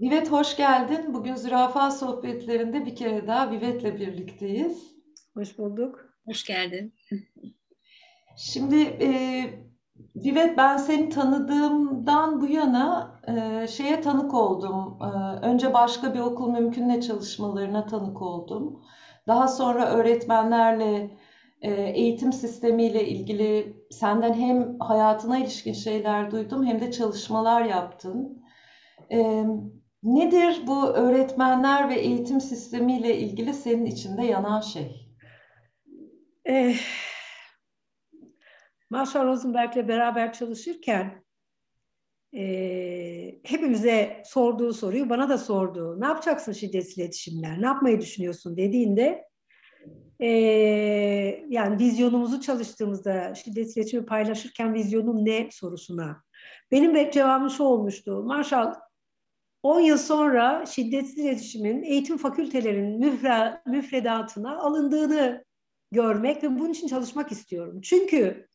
Vivet hoş geldin. Bugün zürafa sohbetlerinde bir kere daha Vivet'le birlikteyiz. Hoş bulduk. Hoş geldin. Şimdi e, Vivet ben seni tanıdığımdan bu yana e, şeye tanık oldum. E, önce başka bir okul mümkünle çalışmalarına tanık oldum. Daha sonra öğretmenlerle e, eğitim sistemiyle ilgili senden hem hayatına ilişkin şeyler duydum hem de çalışmalar yaptın. Nedir bu öğretmenler ve eğitim sistemiyle ilgili senin içinde yanan şey? Eh, Marshall Rosenberg'le beraber çalışırken e, hepimize sorduğu soruyu bana da sordu. Ne yapacaksın şiddetsiz iletişimler? Ne yapmayı düşünüyorsun dediğinde e, yani vizyonumuzu çalıştığımızda şiddetsiz iletişimi paylaşırken vizyonun ne sorusuna benim de cevabım şu olmuştu. Marshall 10 yıl sonra şiddetsiz iletişimin eğitim fakültelerinin müfre, müfredatına alındığını görmek ve bunun için çalışmak istiyorum. Çünkü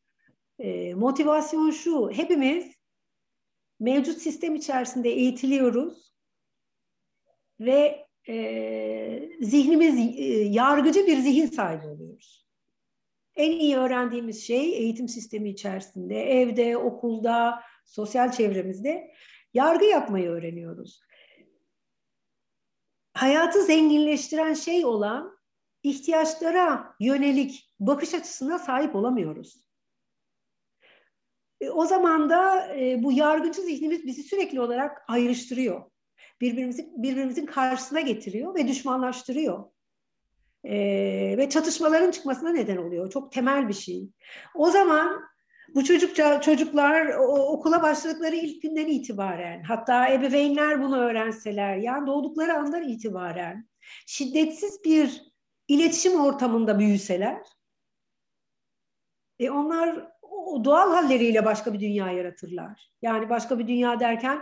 e, motivasyon şu, hepimiz mevcut sistem içerisinde eğitiliyoruz ve e, zihnimiz e, yargıcı bir zihin sahibi oluyoruz. En iyi öğrendiğimiz şey eğitim sistemi içerisinde, evde, okulda, sosyal çevremizde yargı yapmayı öğreniyoruz. Hayatı zenginleştiren şey olan ihtiyaçlara yönelik bakış açısına sahip olamıyoruz. E, o zaman da e, bu yargıcı zihnimiz bizi sürekli olarak ayrıştırıyor. Birbirimizin, birbirimizin karşısına getiriyor ve düşmanlaştırıyor. E, ve çatışmaların çıkmasına neden oluyor. Çok temel bir şey. O zaman bu çocukça çocuklar okula başladıkları ilk günden itibaren hatta ebeveynler bunu öğrenseler yani doğdukları andan itibaren şiddetsiz bir iletişim ortamında büyüseler e onlar o doğal halleriyle başka bir dünya yaratırlar. Yani başka bir dünya derken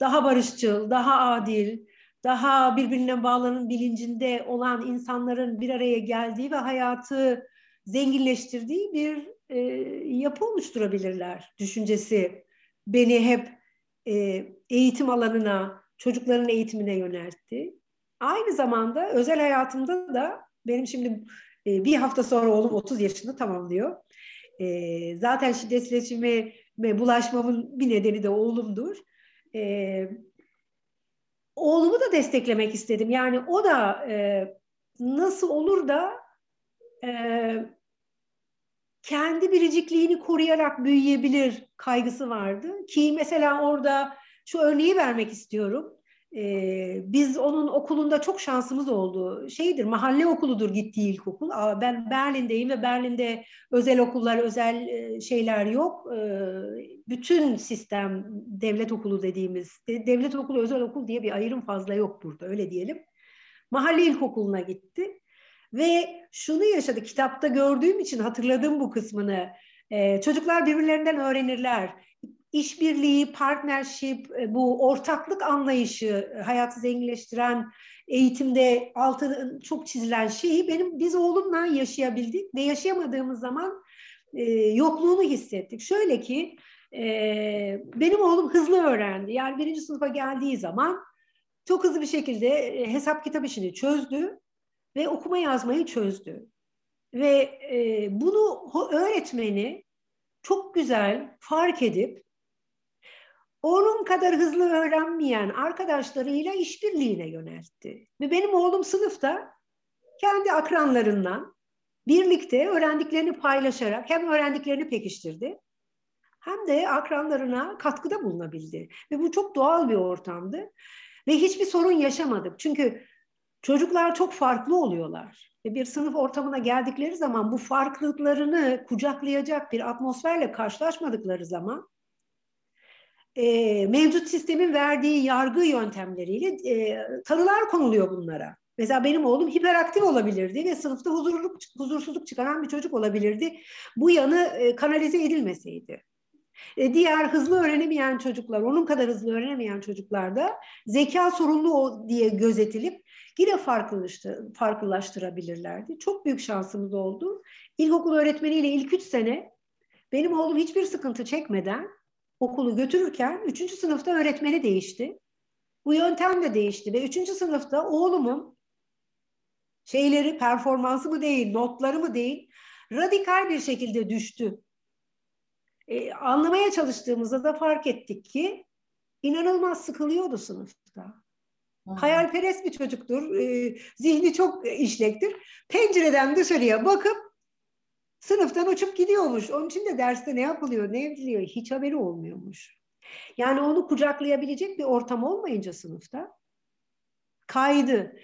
daha barışçıl, daha adil, daha birbirine bağlanın bilincinde olan insanların bir araya geldiği ve hayatı zenginleştirdiği bir e, yapı oluşturabilirler düşüncesi beni hep e, eğitim alanına, çocukların eğitimine yöneltti. Aynı zamanda özel hayatımda da benim şimdi e, bir hafta sonra oğlum 30 yaşını tamamlıyor. E, zaten şiddet iletişimi ve bulaşmamın bir nedeni de oğlumdur. E, oğlumu da desteklemek istedim. Yani o da e, nasıl olur da e, kendi biricikliğini koruyarak büyüyebilir kaygısı vardı. Ki mesela orada şu örneği vermek istiyorum. Ee, biz onun okulunda çok şansımız oldu. Şeydir, mahalle okuludur gittiği ilkokul. Ben Berlin'deyim ve Berlin'de özel okullar, özel e, şeyler yok. Ee, bütün sistem devlet okulu dediğimiz, devlet okulu, özel okul diye bir ayrım fazla yok burada, öyle diyelim. Mahalle ilkokuluna gitti. Ve şunu yaşadı, kitapta gördüğüm için hatırladım bu kısmını. Ee, çocuklar birbirlerinden öğrenirler. İşbirliği, partnership, e, bu ortaklık anlayışı, e, hayatı zenginleştiren eğitimde altı çok çizilen şeyi benim biz oğlumla yaşayabildik ve yaşayamadığımız zaman e, yokluğunu hissettik. Şöyle ki e, benim oğlum hızlı öğrendi. Yani birinci sınıfa geldiği zaman çok hızlı bir şekilde e, hesap kitap işini çözdü ve okuma yazmayı çözdü. Ve e, bunu öğretmeni çok güzel fark edip onun kadar hızlı öğrenmeyen arkadaşlarıyla işbirliğine yöneltti. Ve benim oğlum sınıfta kendi akranlarından birlikte öğrendiklerini paylaşarak hem öğrendiklerini pekiştirdi hem de akranlarına katkıda bulunabildi. Ve bu çok doğal bir ortamdı. Ve hiçbir sorun yaşamadık. Çünkü Çocuklar çok farklı oluyorlar. Ve bir sınıf ortamına geldikleri zaman bu farklılıklarını kucaklayacak bir atmosferle karşılaşmadıkları zaman e, mevcut sistemin verdiği yargı yöntemleriyle e, tanılar konuluyor bunlara. Mesela benim oğlum hiperaktif olabilirdi ve sınıfta huzurluk, huzursuzluk çıkaran bir çocuk olabilirdi. Bu yanı e, kanalize edilmeseydi. E, diğer hızlı öğrenemeyen çocuklar, onun kadar hızlı öğrenemeyen çocuklar da zeka sorunlu diye gözetilip yine farklılaştır, farklılaştırabilirlerdi. Çok büyük şansımız oldu. İlkokul öğretmeniyle ilk üç sene benim oğlum hiçbir sıkıntı çekmeden okulu götürürken üçüncü sınıfta öğretmeni değişti. Bu yöntem de değişti ve üçüncü sınıfta oğlumun şeyleri, performansı mı değil, notları mı değil, radikal bir şekilde düştü. Ee, anlamaya çalıştığımızda da fark ettik ki inanılmaz sıkılıyordu sınıfta. Hayalperest bir çocuktur. E, zihni çok işlektir. Pencereden dışarıya bakıp sınıftan uçup gidiyormuş. Onun için de derste ne yapılıyor, ne ediliyor hiç haberi olmuyormuş. Yani onu kucaklayabilecek bir ortam olmayınca sınıfta kaydı.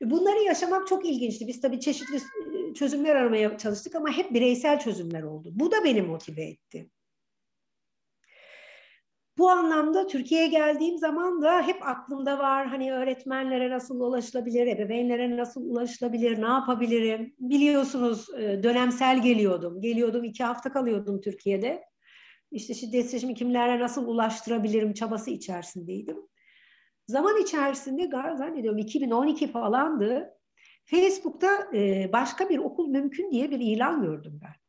Bunları yaşamak çok ilginçti. Biz tabii çeşitli çözümler aramaya çalıştık ama hep bireysel çözümler oldu. Bu da beni motive etti. Bu anlamda Türkiye'ye geldiğim zaman da hep aklımda var hani öğretmenlere nasıl ulaşılabilir, ebeveynlere nasıl ulaşılabilir, ne yapabilirim? Biliyorsunuz e, dönemsel geliyordum. Geliyordum iki hafta kalıyordum Türkiye'de. İşte şiddet rejimi kimlere nasıl ulaştırabilirim çabası içerisindeydim. Zaman içerisinde zannediyorum 2012 falandı. Facebook'ta e, başka bir okul mümkün diye bir ilan gördüm ben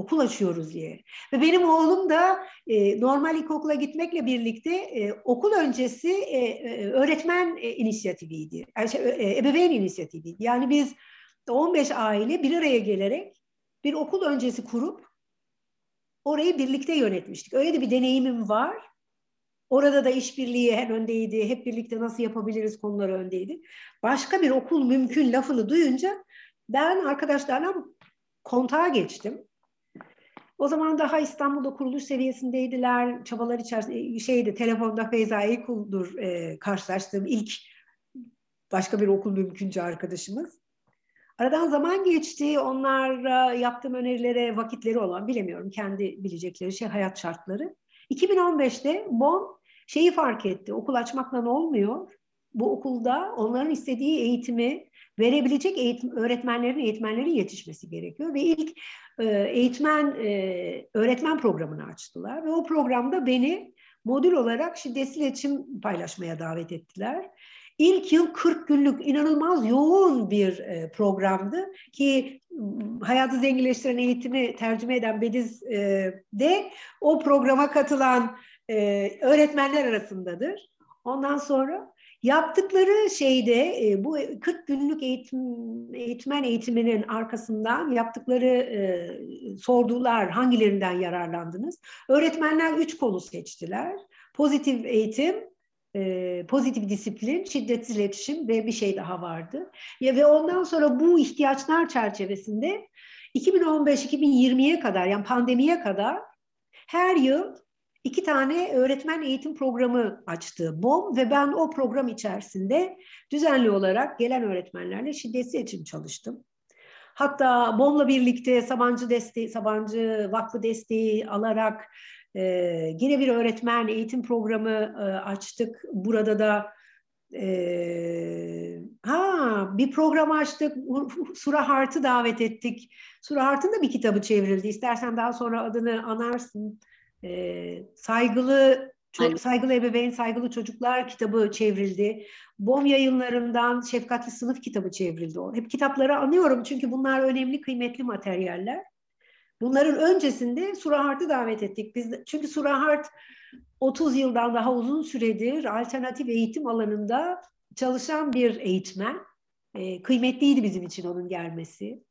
okul açıyoruz diye. Ve benim oğlum da e, normal ilkokula gitmekle birlikte e, okul öncesi e, e öğretmen e, inisiyatifiydi. Yani şey, e, ebeveyn inisiyatifiydi. Yani biz 15 aile bir araya gelerek bir okul öncesi kurup orayı birlikte yönetmiştik. Öyle de bir deneyimim var. Orada da işbirliği hem öndeydi, hep birlikte nasıl yapabiliriz konuları öndeydi. Başka bir okul mümkün lafını duyunca ben arkadaşlarla kontağa geçtim. O zaman daha İstanbul'da kuruluş seviyesindeydiler. Çabalar içerisinde e, şeydi telefonda Feyza Eykul'dur e, karşılaştığım ilk başka bir okul mümkünce arkadaşımız. Aradan zaman geçti. Onlara yaptığım önerilere vakitleri olan bilemiyorum. Kendi bilecekleri şey hayat şartları. 2015'te BOM şeyi fark etti. Okul açmakla olmuyor. Bu okulda onların istediği eğitimi verebilecek eğitim, öğretmenlerin eğitmenlerin yetişmesi gerekiyor. Ve ilk e, eğitmen e, öğretmen programını açtılar. Ve o programda beni modül olarak şiddetsiz iletişim paylaşmaya davet ettiler. İlk yıl 40 günlük inanılmaz yoğun bir e, programdı ki hayatı zenginleştiren eğitimi tercüme eden Bediz e, de o programa katılan e, öğretmenler arasındadır. Ondan sonra Yaptıkları şeyde e, bu 40 günlük eğitim, eğitmen eğitiminin arkasından yaptıkları e, sordular hangilerinden yararlandınız? Öğretmenler üç konu seçtiler. Pozitif eğitim, e, pozitif disiplin, şiddetsiz iletişim ve bir şey daha vardı. Ya, ve ondan sonra bu ihtiyaçlar çerçevesinde 2015-2020'ye kadar yani pandemiye kadar her yıl iki tane öğretmen eğitim programı açtı BOM ve ben o program içerisinde düzenli olarak gelen öğretmenlerle şiddetsiz eğitim çalıştım. Hatta BOM'la birlikte Sabancı desteği, Sabancı Vakfı desteği alarak e, yine bir öğretmen eğitim programı e, açtık. Burada da e, ha bir program açtık. Sura Hart'ı davet ettik. Sura Hart'ın da bir kitabı çevrildi. İstersen daha sonra adını anarsın e, saygılı çok saygılı ebeveyn, saygılı çocuklar kitabı çevrildi. BOM yayınlarından Şefkatli Sınıf kitabı çevrildi. Hep kitapları anıyorum çünkü bunlar önemli, kıymetli materyaller. Bunların öncesinde Surahart'ı davet ettik. Biz çünkü Surahart 30 yıldan daha uzun süredir alternatif eğitim alanında çalışan bir eğitmen. E, kıymetliydi bizim için onun gelmesi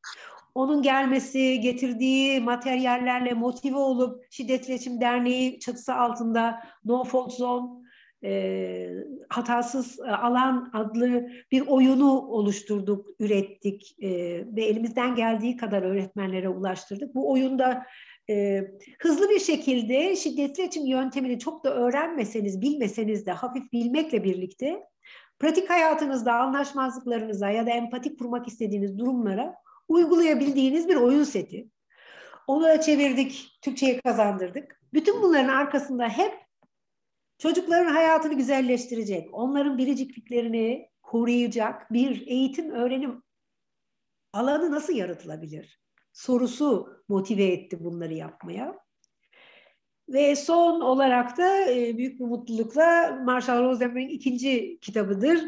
onun gelmesi, getirdiği materyallerle motive olup Şiddet İletişim Derneği çatısı altında No Fault Zone e, hatasız alan adlı bir oyunu oluşturduk, ürettik e, ve elimizden geldiği kadar öğretmenlere ulaştırdık. Bu oyunda e, hızlı bir şekilde şiddetli iletişim yöntemini çok da öğrenmeseniz, bilmeseniz de hafif bilmekle birlikte pratik hayatınızda anlaşmazlıklarınıza ya da empatik kurmak istediğiniz durumlara uygulayabildiğiniz bir oyun seti. Onu da çevirdik, Türkçe'ye kazandırdık. Bütün bunların arkasında hep çocukların hayatını güzelleştirecek, onların biricikliklerini koruyacak bir eğitim, öğrenim alanı nasıl yaratılabilir? Sorusu motive etti bunları yapmaya. Ve son olarak da e, büyük bir mutlulukla Marshall Rosenberg'in ikinci kitabıdır.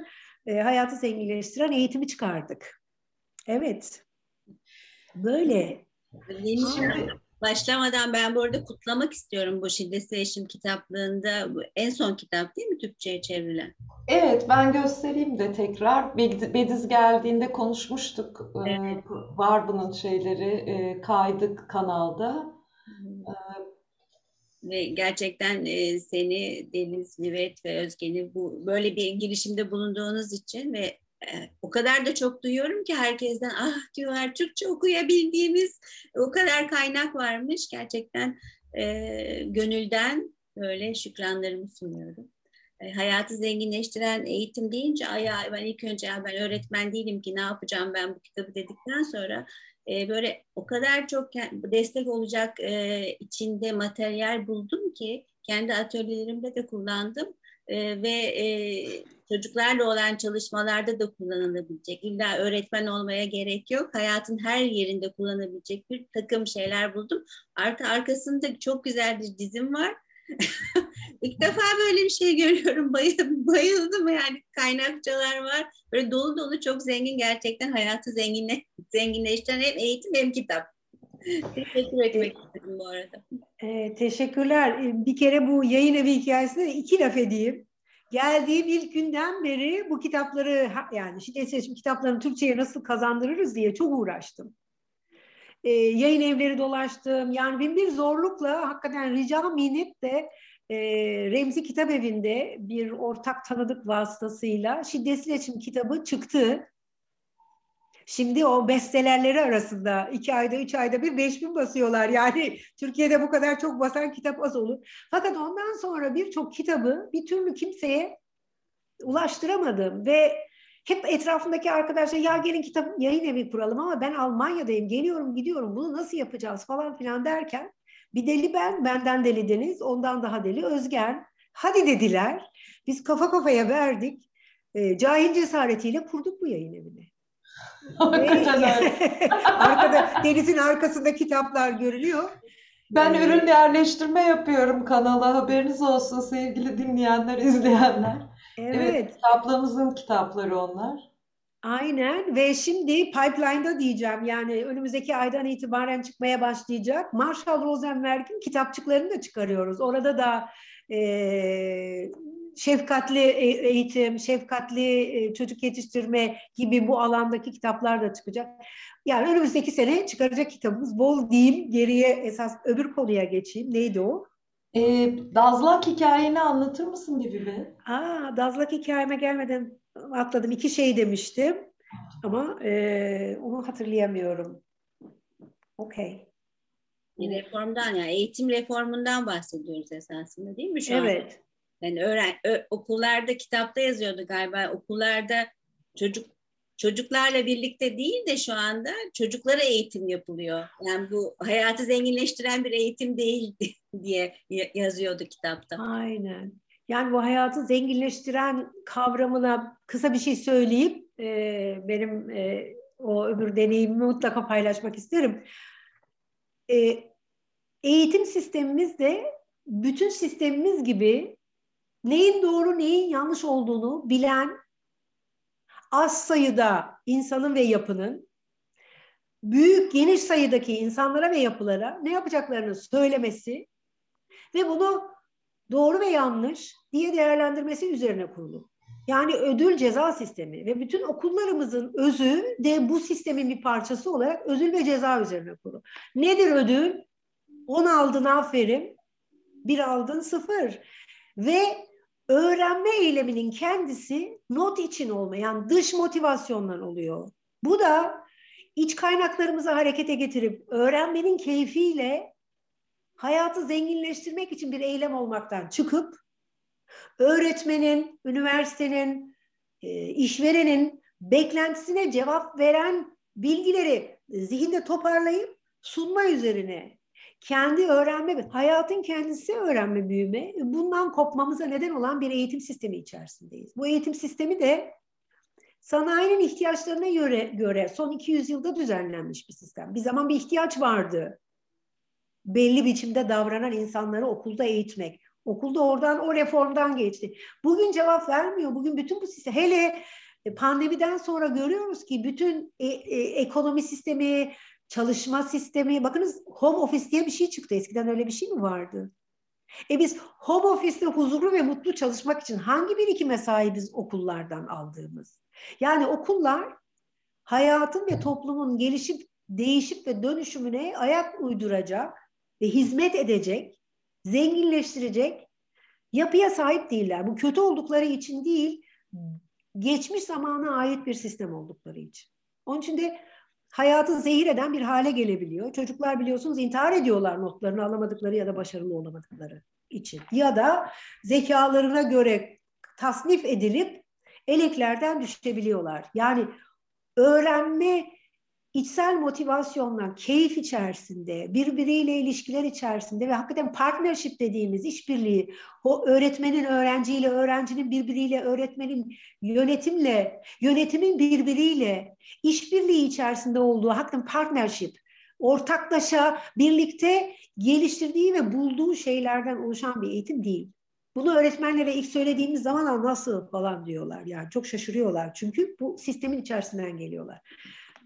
E, hayatı zenginleştiren eğitimi çıkardık. Evet. Böyle. Şimdi başlamadan ben bu arada kutlamak istiyorum bu Şiddetsiz Eşim kitaplığında en son kitap değil mi Türkçe'ye çevrilen? Evet, ben göstereyim de tekrar. Bediz geldiğinde konuşmuştuk. Evet. Var bunun şeyleri, kaydık kanalda. Ve gerçekten seni Deniz, Nivet ve Özgen'i bu böyle bir girişimde bulunduğunuz için ve o kadar da çok duyuyorum ki herkesten ah diyorlar Türkçe okuyabildiğimiz o kadar kaynak varmış. Gerçekten e, gönülden böyle şükranlarımı sunuyorum. E, hayatı zenginleştiren eğitim deyince aya ben ilk önce ya ben öğretmen değilim ki ne yapacağım ben bu kitabı dedikten sonra e, böyle o kadar çok destek olacak e, içinde materyal buldum ki kendi atölyelerimde de kullandım e, ve e, çocuklarla olan çalışmalarda da kullanılabilecek. İlla öğretmen olmaya gerek yok. Hayatın her yerinde kullanabilecek bir takım şeyler buldum. Artı arkasında çok güzel bir dizim var. İlk defa böyle bir şey görüyorum. Bayıldım yani kaynakçalar var. Böyle dolu dolu çok zengin gerçekten hayatı zenginle, zenginleştiren hem eğitim hem kitap. Teşekkür etmek istedim bu arada. E, teşekkürler. Bir kere bu yayın evi hikayesine iki laf edeyim. Geldiğim ilk günden beri bu kitapları yani şiddet seçim kitaplarını Türkçe'ye nasıl kazandırırız diye çok uğraştım. E, yayın evleri dolaştım. Yani bin bir zorlukla hakikaten rica minnet de e, Remzi Kitap Evi'nde bir ortak tanıdık vasıtasıyla Şiddetsiz İletişim kitabı çıktı. Şimdi o bestelerleri arasında iki ayda, üç ayda bir beş bin basıyorlar. Yani Türkiye'de bu kadar çok basan kitap az olur. Fakat ondan sonra birçok kitabı bir türlü kimseye ulaştıramadım ve hep etrafındaki arkadaşlar ya gelin kitap yayın evi kuralım ama ben Almanya'dayım geliyorum gidiyorum bunu nasıl yapacağız falan filan derken bir deli ben benden deli Deniz ondan daha deli Özgen hadi dediler biz kafa kafaya verdik e, cahil cesaretiyle kurduk bu yayın evini. Arkada denizin arkasında kitaplar görülüyor. Ben ee, ürün yerleştirme yapıyorum kanala. Haberiniz olsun sevgili dinleyenler, izleyenler. Evet. evet kitaplarımızın kitapları onlar. Aynen ve şimdi pipeline'da diyeceğim yani önümüzdeki aydan itibaren çıkmaya başlayacak. Marshall Rosenberg'in kitapçıklarını da çıkarıyoruz. Orada da e, şefkatli e, eğitim, şefkatli e, çocuk yetiştirme gibi bu alandaki kitaplar da çıkacak. Yani önümüzdeki sene çıkaracak kitabımız bol diyeyim. Geriye esas öbür konuya geçeyim. Neydi o? E, Dazlak hikayeni anlatır mısın bir be? Aa, Dazlak hikayeme gelmeden atladım. İki şey demiştim. Ama e, onu hatırlayamıyorum. Okey. Reformdan yani eğitim reformundan bahsediyoruz esasında değil mi şu Evet. An? Yani öğren ö, okullarda kitapta yazıyordu galiba okullarda çocuk çocuklarla birlikte değil de şu anda çocuklara eğitim yapılıyor. Yani bu hayatı zenginleştiren bir eğitim değil diye yazıyordu kitapta. Aynen. Yani bu hayatı zenginleştiren kavramına kısa bir şey söyleyip e, benim e, o öbür deneyimimi mutlaka paylaşmak isterim. E, eğitim sistemimiz de bütün sistemimiz gibi neyin doğru neyin yanlış olduğunu bilen az sayıda insanın ve yapının büyük geniş sayıdaki insanlara ve yapılara ne yapacaklarını söylemesi ve bunu doğru ve yanlış diye değerlendirmesi üzerine kurulu. Yani ödül ceza sistemi ve bütün okullarımızın özü de bu sistemin bir parçası olarak ödül ve ceza üzerine kurulu. Nedir ödül? 10 aldın aferin, bir aldın sıfır. Ve öğrenme eyleminin kendisi not için olmayan dış motivasyondan oluyor. Bu da iç kaynaklarımızı harekete getirip öğrenmenin keyfiyle hayatı zenginleştirmek için bir eylem olmaktan çıkıp öğretmenin, üniversitenin, e, işverenin beklentisine cevap veren bilgileri zihinde toparlayıp sunma üzerine kendi öğrenme, hayatın kendisi öğrenme, büyüme, bundan kopmamıza neden olan bir eğitim sistemi içerisindeyiz. Bu eğitim sistemi de sanayinin ihtiyaçlarına göre, göre son 200 yılda düzenlenmiş bir sistem. Bir zaman bir ihtiyaç vardı. Belli biçimde davranan insanları okulda eğitmek. Okulda oradan o reformdan geçti. Bugün cevap vermiyor. Bugün bütün bu sistem hele pandemiden sonra görüyoruz ki bütün e, e, ekonomi sistemi, çalışma sistemi. Bakınız home office diye bir şey çıktı. Eskiden öyle bir şey mi vardı? E biz home office'te huzurlu ve mutlu çalışmak için hangi birikime sahibiz okullardan aldığımız? Yani okullar hayatın ve toplumun gelişip değişip ve dönüşümüne ayak uyduracak ve hizmet edecek, zenginleştirecek yapıya sahip değiller. Bu kötü oldukları için değil, geçmiş zamana ait bir sistem oldukları için. Onun için de hayatı zehir eden bir hale gelebiliyor. Çocuklar biliyorsunuz intihar ediyorlar notlarını alamadıkları ya da başarılı olamadıkları için. Ya da zekalarına göre tasnif edilip eleklerden düşebiliyorlar. Yani öğrenme içsel motivasyonla, keyif içerisinde, birbiriyle ilişkiler içerisinde ve hakikaten partnership dediğimiz işbirliği, o öğretmenin öğrenciyle, öğrencinin birbiriyle, öğretmenin yönetimle, yönetimin birbiriyle işbirliği içerisinde olduğu hakikaten partnership, ortaklaşa birlikte geliştirdiği ve bulduğu şeylerden oluşan bir eğitim değil. Bunu öğretmenlere ilk söylediğimiz zaman nasıl falan diyorlar. Yani çok şaşırıyorlar çünkü bu sistemin içerisinden geliyorlar.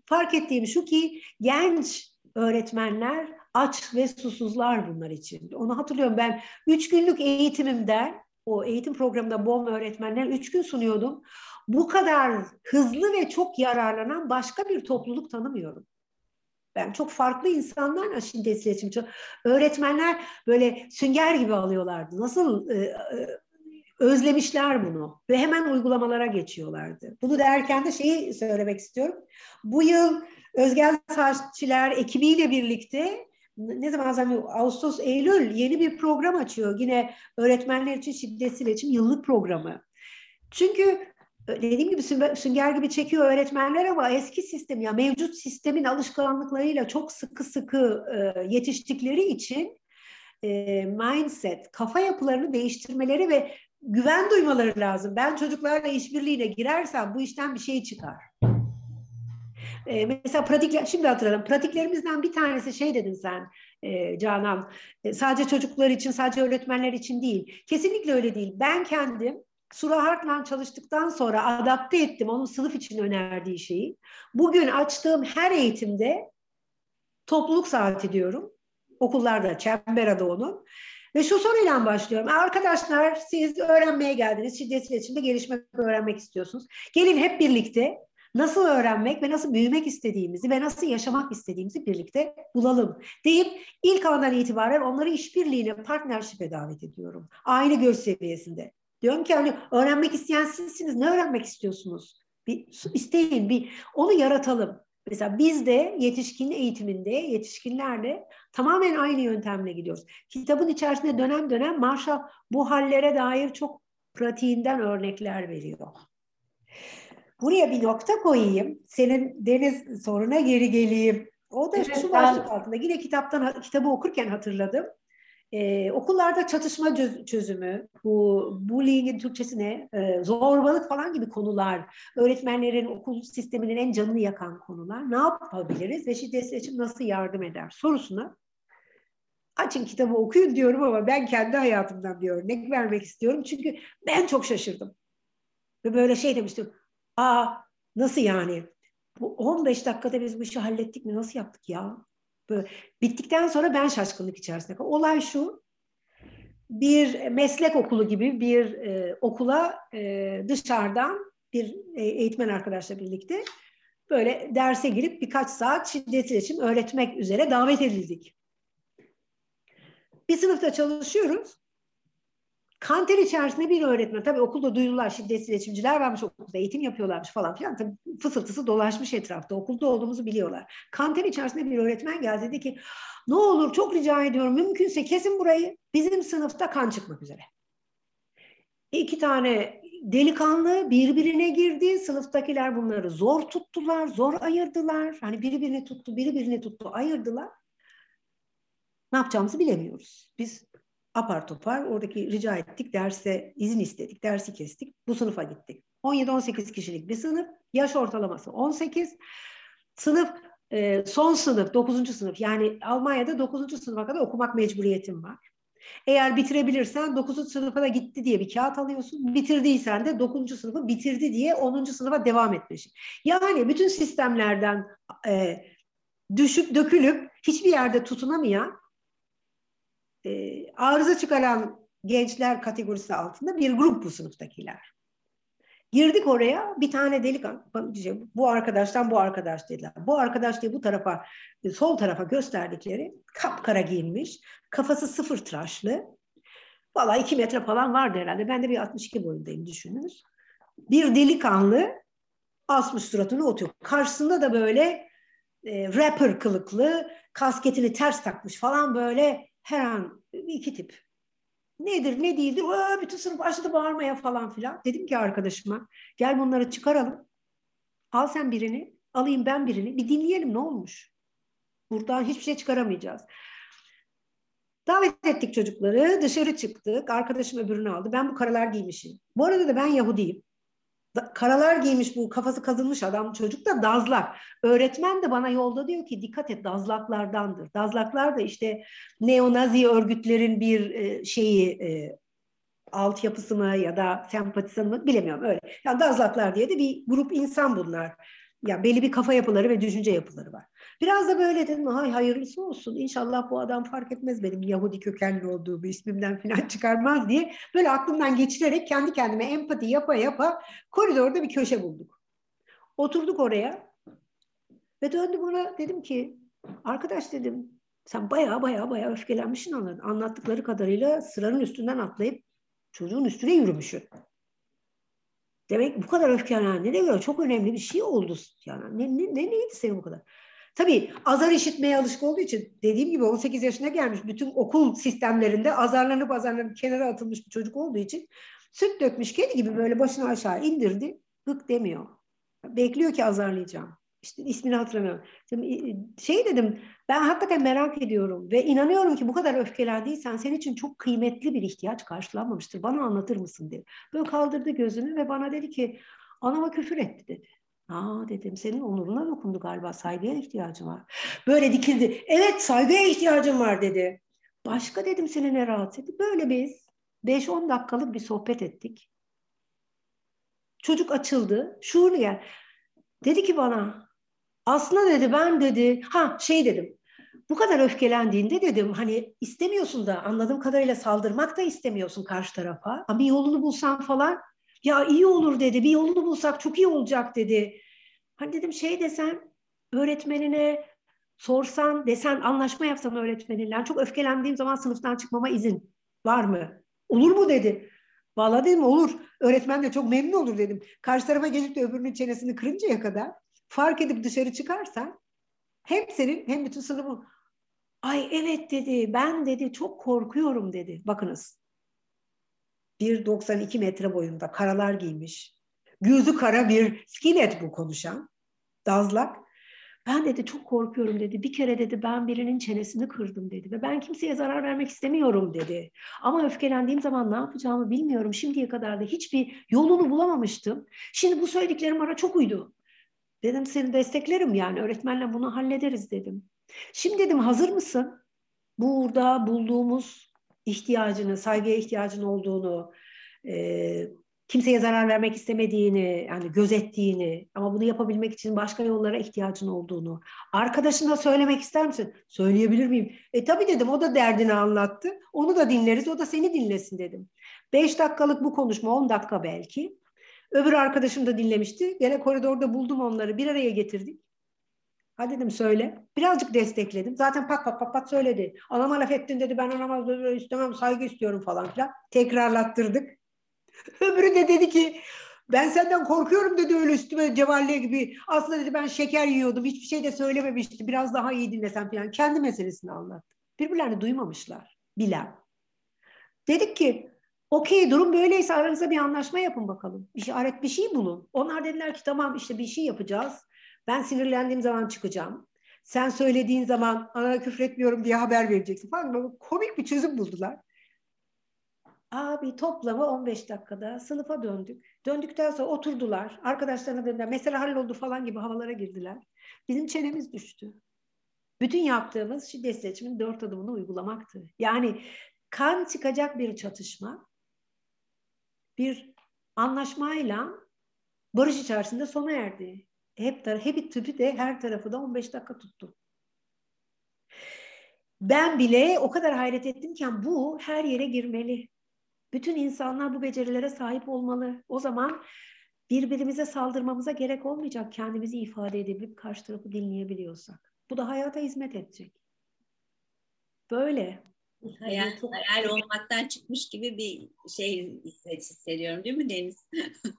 Fark ettiğim şu ki genç öğretmenler aç ve susuzlar bunlar için. Onu hatırlıyorum ben üç günlük eğitimimden o eğitim programında BOM öğretmenler üç gün sunuyordum. Bu kadar hızlı ve çok yararlanan başka bir topluluk tanımıyorum. Ben çok farklı insanlarla şiddet iletişim Öğretmenler böyle sünger gibi alıyorlardı. Nasıl e, e, özlemişler bunu ve hemen uygulamalara geçiyorlardı. Bunu derken de şeyi söylemek istiyorum. Bu yıl Özgel Saççiler ekibiyle birlikte ne zaman zaman Ağustos, Eylül yeni bir program açıyor. Yine öğretmenler için şiddetsiz iletişim yıllık programı. Çünkü dediğim gibi sünger gibi çekiyor öğretmenler ama eski sistem ya mevcut sistemin alışkanlıklarıyla çok sıkı sıkı e, yetiştikleri için e, mindset, kafa yapılarını değiştirmeleri ve güven duymaları lazım. Ben çocuklarla işbirliğine girersem bu işten bir şey çıkar. Ee, mesela pratikler, şimdi hatırladım. Pratiklerimizden bir tanesi şey dedin sen e, Canan. E, sadece çocuklar için, sadece öğretmenler için değil. Kesinlikle öyle değil. Ben kendim Sura Hartman çalıştıktan sonra adapte ettim onun sınıf için önerdiği şeyi. Bugün açtığım her eğitimde topluluk saati diyorum. Okullarda çember adı onun. Ve şu soruyla başlıyorum. Arkadaşlar siz öğrenmeye geldiniz. Şiddet iletişimde gelişmek, öğrenmek istiyorsunuz. Gelin hep birlikte nasıl öğrenmek ve nasıl büyümek istediğimizi ve nasıl yaşamak istediğimizi birlikte bulalım deyip ilk andan itibaren onları işbirliğine, partnership'e davet ediyorum. Aynı göz seviyesinde. Diyorum ki hani öğrenmek isteyen sizsiniz. Ne öğrenmek istiyorsunuz? Bir isteyin, bir onu yaratalım. Mesela biz de yetişkin eğitiminde yetişkinlerle tamamen aynı yöntemle gidiyoruz. Kitabın içerisinde dönem dönem Marshall bu hallere dair çok pratiğinden örnekler veriyor. Buraya bir nokta koyayım. Senin deniz soruna geri geleyim. O da evet, şu başlık altında. Yine kitaptan kitabı okurken hatırladım. Ee, okullarda çatışma çözümü, bu bullying'in Türkçesi ne? Ee, zorbalık falan gibi konular, öğretmenlerin okul sisteminin en canını yakan konular. Ne yapabiliriz ve şiddet için nasıl yardım eder sorusuna açın kitabı okuyun diyorum ama ben kendi hayatımdan bir örnek vermek istiyorum. Çünkü ben çok şaşırdım. Ve böyle şey demiştim. Aa nasıl yani? Bu 15 dakikada biz bu işi hallettik mi? Nasıl yaptık ya? Bittikten sonra ben şaşkınlık içerisinde kaldım. Olay şu, bir meslek okulu gibi bir e, okula e, dışarıdan bir e, eğitmen arkadaşla birlikte böyle derse girip birkaç saat şiddet iletişim öğretmek üzere davet edildik. Bir sınıfta çalışıyoruz. Kanter içerisinde bir öğretmen, tabii okulda duyurular, şiddetsiz iletişimciler varmış okulda, eğitim yapıyorlarmış falan filan. Tabii fısıltısı dolaşmış etrafta, okulda olduğumuzu biliyorlar. Kanter içerisinde bir öğretmen geldi dedi ki, ne olur çok rica ediyorum, mümkünse kesin burayı, bizim sınıfta kan çıkmak üzere. İki tane delikanlı birbirine girdi. Sınıftakiler bunları zor tuttular, zor ayırdılar. Hani biri birini tuttu, biri birini tuttu, ayırdılar. Ne yapacağımızı bilemiyoruz. Biz apar topar oradaki rica ettik, derse izin istedik, dersi kestik, bu sınıfa gittik. 17-18 kişilik bir sınıf, yaş ortalaması 18. Sınıf e, son sınıf, 9. sınıf yani Almanya'da 9. sınıfa kadar okumak mecburiyetim var. Eğer bitirebilirsen 9. sınıfa da gitti diye bir kağıt alıyorsun. Bitirdiysen de 9. sınıfı bitirdi diye 10. sınıfa devam etmişsin. Yani bütün sistemlerden e, düşüp dökülüp hiçbir yerde tutunamayan e, arıza çıkaran gençler kategorisi altında bir grup bu sınıftakiler. Girdik oraya bir tane delikanlı bu arkadaştan bu arkadaş dediler. Bu arkadaş diye bu tarafa sol tarafa gösterdikleri kapkara giyinmiş. Kafası sıfır tıraşlı. Valla iki metre falan vardı herhalde. Ben de bir 62 boyundayım düşününüz. Bir delikanlı asmış suratını oturuyor. Karşısında da böyle e, rapper kılıklı, kasketini ters takmış falan böyle her an iki tip. Nedir ne değildir? Aa, bütün sınıf başladı bağırmaya falan filan. Dedim ki arkadaşıma gel bunları çıkaralım. Al sen birini, alayım ben birini. Bir dinleyelim ne olmuş. Buradan hiçbir şey çıkaramayacağız. Davet ettik çocukları. Dışarı çıktık. Arkadaşım öbürünü aldı. Ben bu karalar giymişim. Bu arada da ben Yahudiyim karalar giymiş bu kafası kazınmış adam çocuk da dazlak. Öğretmen de bana yolda diyor ki dikkat et dazlaklardandır. Dazlaklar da işte neonazi örgütlerin bir e, şeyi e, altyapısı mı ya da sempatisi mı bilemiyorum öyle. Yani dazlaklar diye de bir grup insan bunlar. Ya belli bir kafa yapıları ve düşünce yapıları var. Biraz da böyle dedim hay hayırlısı olsun. İnşallah bu adam fark etmez benim Yahudi kökenli olduğumu ismimden falan çıkarmaz diye böyle aklımdan geçirerek kendi kendime empati yapa yapa koridorda bir köşe bulduk. Oturduk oraya ve döndüm ona dedim ki arkadaş dedim sen baya baya baya öfkelenmişsin anladın. Anlattıkları kadarıyla sıranın üstünden atlayıp çocuğun üstüne yürümüşsün. Demek bu kadar öfkelenen ne demek? Çok önemli bir şey oldu. Yani ne, ne, ne neydi senin bu kadar? Tabii azar işitmeye alışık olduğu için dediğim gibi 18 yaşına gelmiş bütün okul sistemlerinde azarlanıp azarlanıp kenara atılmış bir çocuk olduğu için süt dökmüş kedi gibi böyle başını aşağı indirdi. Hık demiyor. Bekliyor ki azarlayacağım. İşte ismini hatırlamıyorum. Şey dedim ben hakikaten merak ediyorum ve inanıyorum ki bu kadar öfkelendiysen senin için çok kıymetli bir ihtiyaç karşılanmamıştır. Bana anlatır mısın dedi. Böyle kaldırdı gözünü ve bana dedi ki anama küfür etti dedi. Aa dedim senin onuruna dokundu galiba saygıya ihtiyacın var. Böyle dikildi. Evet saygıya ihtiyacım var dedi. Başka dedim seni ne rahatsız etti. Böyle biz 5-10 dakikalık bir sohbet ettik. Çocuk açıldı. Şuurlu gel. Dedi ki bana aslında dedi ben dedi ha şey dedim bu kadar öfkelendiğinde dedim hani istemiyorsun da anladığım kadarıyla saldırmak da istemiyorsun karşı tarafa ama bir yolunu bulsan falan ya iyi olur dedi. Bir yolunu bulsak çok iyi olacak dedi. Hani dedim şey desen öğretmenine sorsan desen anlaşma yapsan öğretmeninle. Çok öfkelendiğim zaman sınıftan çıkmama izin var mı? Olur mu dedi. Vallahi dedim olur. Öğretmen de çok memnun olur dedim. Karşı tarafa gelip de öbürünün çenesini kırıncaya kadar fark edip dışarı çıkarsan hem senin hem bütün sınıfın ay evet dedi ben dedi çok korkuyorum dedi. Bakınız 1.92 metre boyunda karalar giymiş. Gözü kara bir skinhead bu konuşan. Dazlak. Ben dedi çok korkuyorum dedi. Bir kere dedi ben birinin çenesini kırdım dedi. Ve ben kimseye zarar vermek istemiyorum dedi. Ama öfkelendiğim zaman ne yapacağımı bilmiyorum. Şimdiye kadar da hiçbir yolunu bulamamıştım. Şimdi bu söylediklerim bana çok uydu. Dedim seni desteklerim yani öğretmenle bunu hallederiz dedim. Şimdi dedim hazır mısın? Burada bulduğumuz ihtiyacını, saygıya ihtiyacın olduğunu, e, kimseye zarar vermek istemediğini, yani gözettiğini ama bunu yapabilmek için başka yollara ihtiyacın olduğunu, arkadaşına söylemek ister misin? Söyleyebilir miyim? E tabii dedim, o da derdini anlattı. Onu da dinleriz, o da seni dinlesin dedim. Beş dakikalık bu konuşma, on dakika belki. Öbür arkadaşım da dinlemişti. Gene koridorda buldum onları, bir araya getirdik. Hadi dedim söyle. Birazcık destekledim. Zaten pat pat pat pat söyledi. Anama laf ettin dedi. Ben anama istemem saygı istiyorum falan filan. Tekrarlattırdık. Öbürü de dedi ki ben senden korkuyorum dedi öyle üstüme cevalle gibi. Aslında dedi ben şeker yiyordum. Hiçbir şey de söylememişti. Biraz daha iyi dinlesem falan. Kendi meselesini anlattı. Birbirlerini duymamışlar. Bilen. Dedik ki okey durum böyleyse aranızda bir anlaşma yapın bakalım. İşaret bir şey bulun. Onlar dediler ki tamam işte bir şey yapacağız. Ben sinirlendiğim zaman çıkacağım. Sen söylediğin zaman ana küfretmiyorum diye haber vereceksin falan. Böyle komik bir çözüm buldular. Abi toplamı 15 dakikada sınıfa döndük. Döndükten sonra oturdular. Arkadaşlarına dediler mesele halloldu falan gibi havalara girdiler. Bizim çenemiz düştü. Bütün yaptığımız şiddet seçimin dört adımını uygulamaktı. Yani kan çıkacak bir çatışma bir anlaşmayla barış içerisinde sona erdi. Hep, hep tüpü de her tarafı da 15 dakika tuttu. Ben bile o kadar hayret ettimken bu her yere girmeli. Bütün insanlar bu becerilere sahip olmalı. O zaman birbirimize saldırmamıza gerek olmayacak kendimizi ifade edebilip karşı tarafı dinleyebiliyorsak. Bu da hayata hizmet edecek. Böyle. Hayal, çok... hayal olmaktan çıkmış gibi bir şey hissediyorum değil mi Deniz?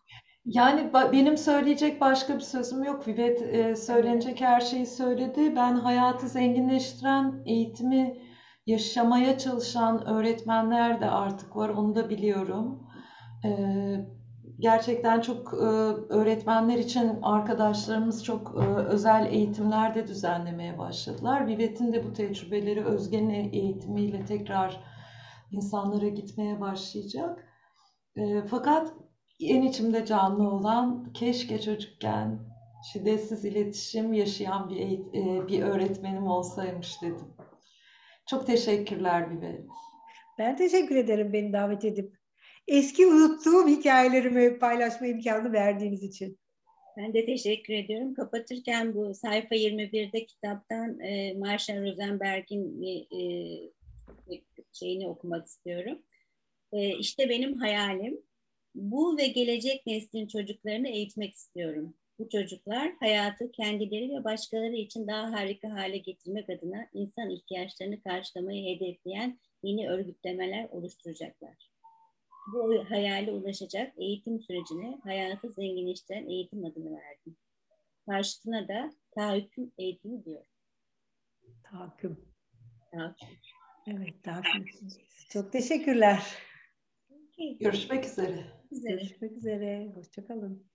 Yani benim söyleyecek başka bir sözüm yok. Vivet e, söylenecek her şeyi söyledi. Ben hayatı zenginleştiren, eğitimi yaşamaya çalışan öğretmenler de artık var. Onu da biliyorum. E, gerçekten çok e, öğretmenler için arkadaşlarımız çok özel eğitimler de düzenlemeye başladılar. Vivet'in de bu tecrübeleri Özge'nin eğitimiyle tekrar insanlara gitmeye başlayacak. Fakat en içimde canlı olan keşke çocukken şiddetsiz iletişim yaşayan bir, e, bir öğretmenim olsaymış dedim. Çok teşekkürler Bibe. Ben teşekkür ederim beni davet edip eski unuttuğum hikayelerimi paylaşma imkanı verdiğiniz için. Ben de teşekkür ediyorum. Kapatırken bu sayfa 21'de kitaptan e, Marshall Rosenberg'in e, şeyini okumak istiyorum. E, işte benim hayalim bu ve gelecek neslin çocuklarını eğitmek istiyorum. Bu çocuklar hayatı kendileri ve başkaları için daha harika hale getirmek adına insan ihtiyaçlarını karşılamayı hedefleyen yeni örgütlemeler oluşturacaklar. Bu hayale ulaşacak eğitim sürecine hayatı zenginleştiren eğitim adını verdim. Karşısına da tahakküm eğitimi diyor. Tahakküm. Tahakküm. Evet, tahakküm. Çok teşekkürler. Görüşmek üzere. Görüşmek üzere. Hoşçakalın.